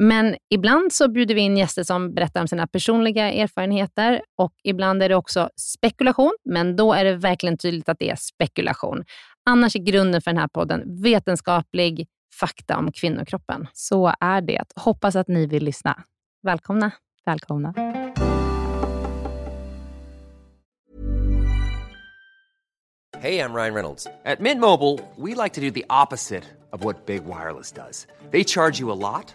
Men ibland så bjuder vi in gäster som berättar om sina personliga erfarenheter och ibland är det också spekulation, men då är det verkligen tydligt att det är spekulation. Annars är grunden för den här podden vetenskaplig fakta om kvinnokroppen. Så är det. Hoppas att ni vill lyssna. Välkomna. Välkomna. Hey, I'm Ryan Reynolds. At Mint Mobile, we like to do the opposite of what Big Wireless does. They charge you a lot,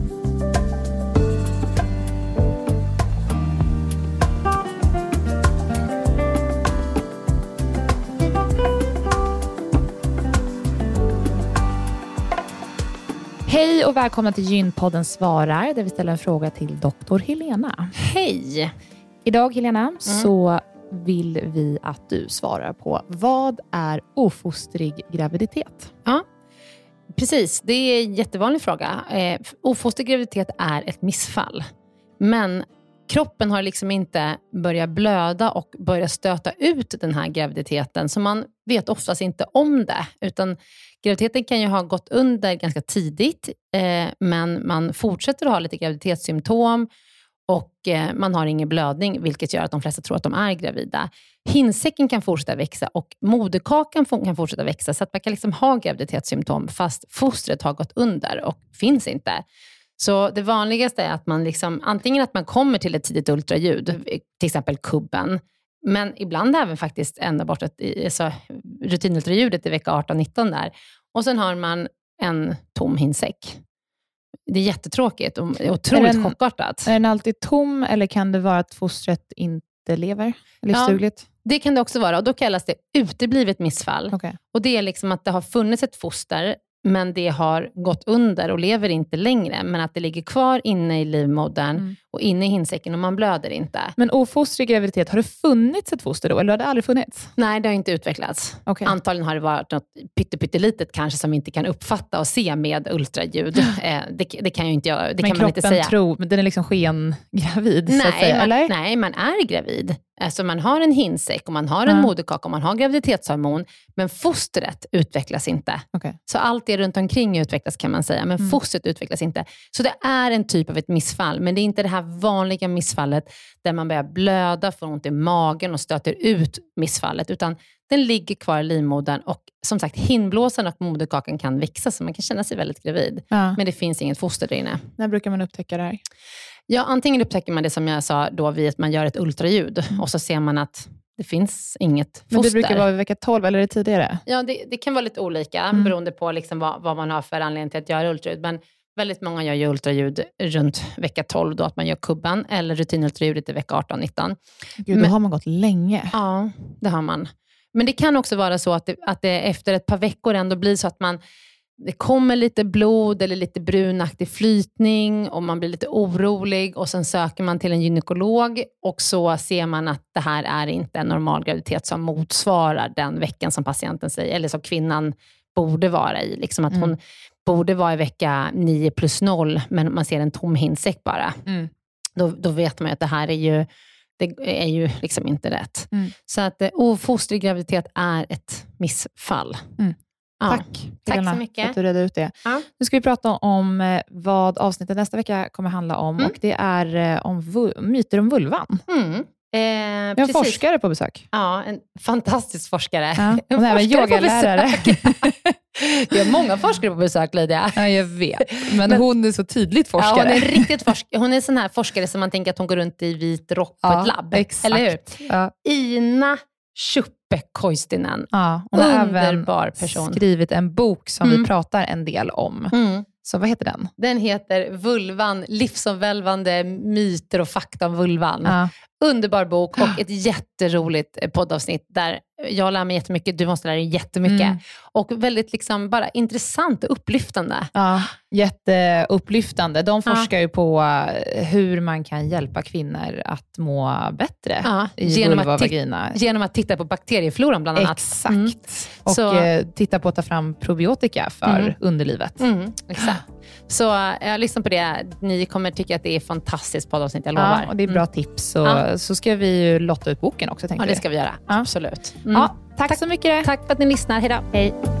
Hej och välkomna till Gynpodden svarar, där vi ställer en fråga till doktor Helena. Hej! Idag Helena, mm. så vill vi att du svarar på vad är ofostrig graviditet? Ja, precis. Det är en jättevanlig fråga. Eh, ofostrig graviditet är ett missfall. Men kroppen har liksom inte börjat blöda och börjat stöta ut den här graviditeten, så man vet oftast inte om det. Utan graviditeten kan ju ha gått under ganska tidigt, eh, men man fortsätter att ha lite graviditetssymptom och eh, man har ingen blödning, vilket gör att de flesta tror att de är gravida. Hinsäcken kan fortsätta växa och moderkakan kan fortsätta växa, så att man kan liksom ha graviditetssymptom fast fostret har gått under och finns inte. Så det vanligaste är att man liksom, antingen att man kommer till ett tidigt ultraljud, till exempel kubben, men ibland även faktiskt ända bort i så rutinultraljudet i vecka 18-19 där. Och sen har man en tom hinsäck. Det är jättetråkigt och otroligt är den, chockartat. Är den alltid tom eller kan det vara att fostret inte lever livsdugligt? Ja, det kan det också vara och då kallas det uteblivet missfall. Okay. Och Det är liksom att det har funnits ett foster men det har gått under och lever inte längre, men att det ligger kvar inne i livmodern Mm. och inne i hinsäcken och man blöder inte. Men ofostrig graviditet, har det funnits ett foster då, eller har det aldrig funnits? Nej, det har inte utvecklats. Okej. Antagligen har det varit något pytte- pyttelitet kanske som vi inte kan uppfatta och se med ultraljud. Eh, det, det kan jag inte, göra- det men kan man inte kroppen säga. tror, men den är liksom skengravid, så att Nej säga, man, eller? nej, man är gravid. Alltså man har en hinsäck och man har en Ja. moderkaka och man har graviditetshormon, men fostret utvecklas inte. Okej. Så allt det runt omkring utvecklas kan man säga, men Mm. fostret utvecklas inte. Så det är en typ av ett missfall, men det är inte det här vanliga missfallet där man börjar blöda, får ont i magen och stöter ut missfallet, utan den ligger kvar i livmodern och som sagt, hinblåsan och moderkakan kan växa, så man kan känna sig väldigt gravid. Ja. Men det finns inget foster där inne. När brukar man upptäcka det här? Ja, antingen upptäcker man det som jag sa då vid att man gör ett ultraljud och så ser man att det finns inget foster. Men det brukar vara vid vecka 12, eller är det tidigare? Ja, det, det kan vara lite olika Mm. beroende på liksom vad, vad man har för anledning till att göra ultraljud. Men väldigt många gör ju ultraljud runt vecka 12, då att man gör kubban, eller rutinultraljudet i vecka 18-19. Gud, då Men- har man gått länge. Ja, det har man. Men det kan också vara så att det, att det efter ett par veckor ändå blir så att man det kommer lite blod eller lite brunaktig flytning och man blir lite orolig och sen söker man till en gynekolog och så ser man att det här är inte en normal graviditet som motsvarar den veckan som patienten säger, eller som kvinnan borde vara i. Liksom att Mm. hon borde vara i vecka 9 plus 0, men man ser en tom hinsäck bara. Mm. Då, då vet man ju att det här är ju, det är ju liksom inte rätt. Mm. Så att eh, ofostrig graviditet är ett missfall. Ja. Tack, Tack Helena, så mycket. för att du redde ut det. Ja. Nu ska vi prata om eh, vad avsnittet nästa vecka kommer handla om. Mm. Och Det är eh, om myter om vulvan. Mm. Eh, en precis. forskare på besök. Ja, en fantastisk forskare. Ja, En är även forskare yogalärare. Vi har många forskare på besök, Lydia. Ja, jag vet. Men, Men- hon är så tydligt Ja, forskare. hon är riktigt forsk hon är en sån här forskare som man tänker att hon går runt i vit rock på Ja, ett labb. exakt. Eller hur? Ja. Ina Schuppe Koistinen. Ja, hon Underbar även person. skrivit en bok som Mm. vi pratar en del om. Mm. Så vad heter den? Den heter Vulvan, livsomvälvande myter och fakta om vulvan. Ja. Underbar bok och ett jätteroligt eh, poddavsnitt där jag lär mig jättemycket, du måste lära dig jättemycket. Mm. Och väldigt liksom bara intressant och upplyftande. Ja, jätteupplyftande. De Ja. forskar ju på eh, hur man kan hjälpa kvinnor att må bättre Ja, i genom, vulva att vagina. genom att titta på bakteriefloran bland annat. Exakt. Mm. Och Så- eh, titta på att ta fram probiotika för Mm. underlivet. Mm, exakt. Så jag lyssnar på det. Ni kommer tycka att det är ett fantastiskt poddavsnitt, jag lovar. Ja, och det är bra Mm. tips. Och, Ja. Så ska vi ju lotta ut boken också, tänkte Ja, det ska vi göra. Absolut. Mm. Ja, tack, så mycket. Tack för att ni lyssnar. Hej då. Hej.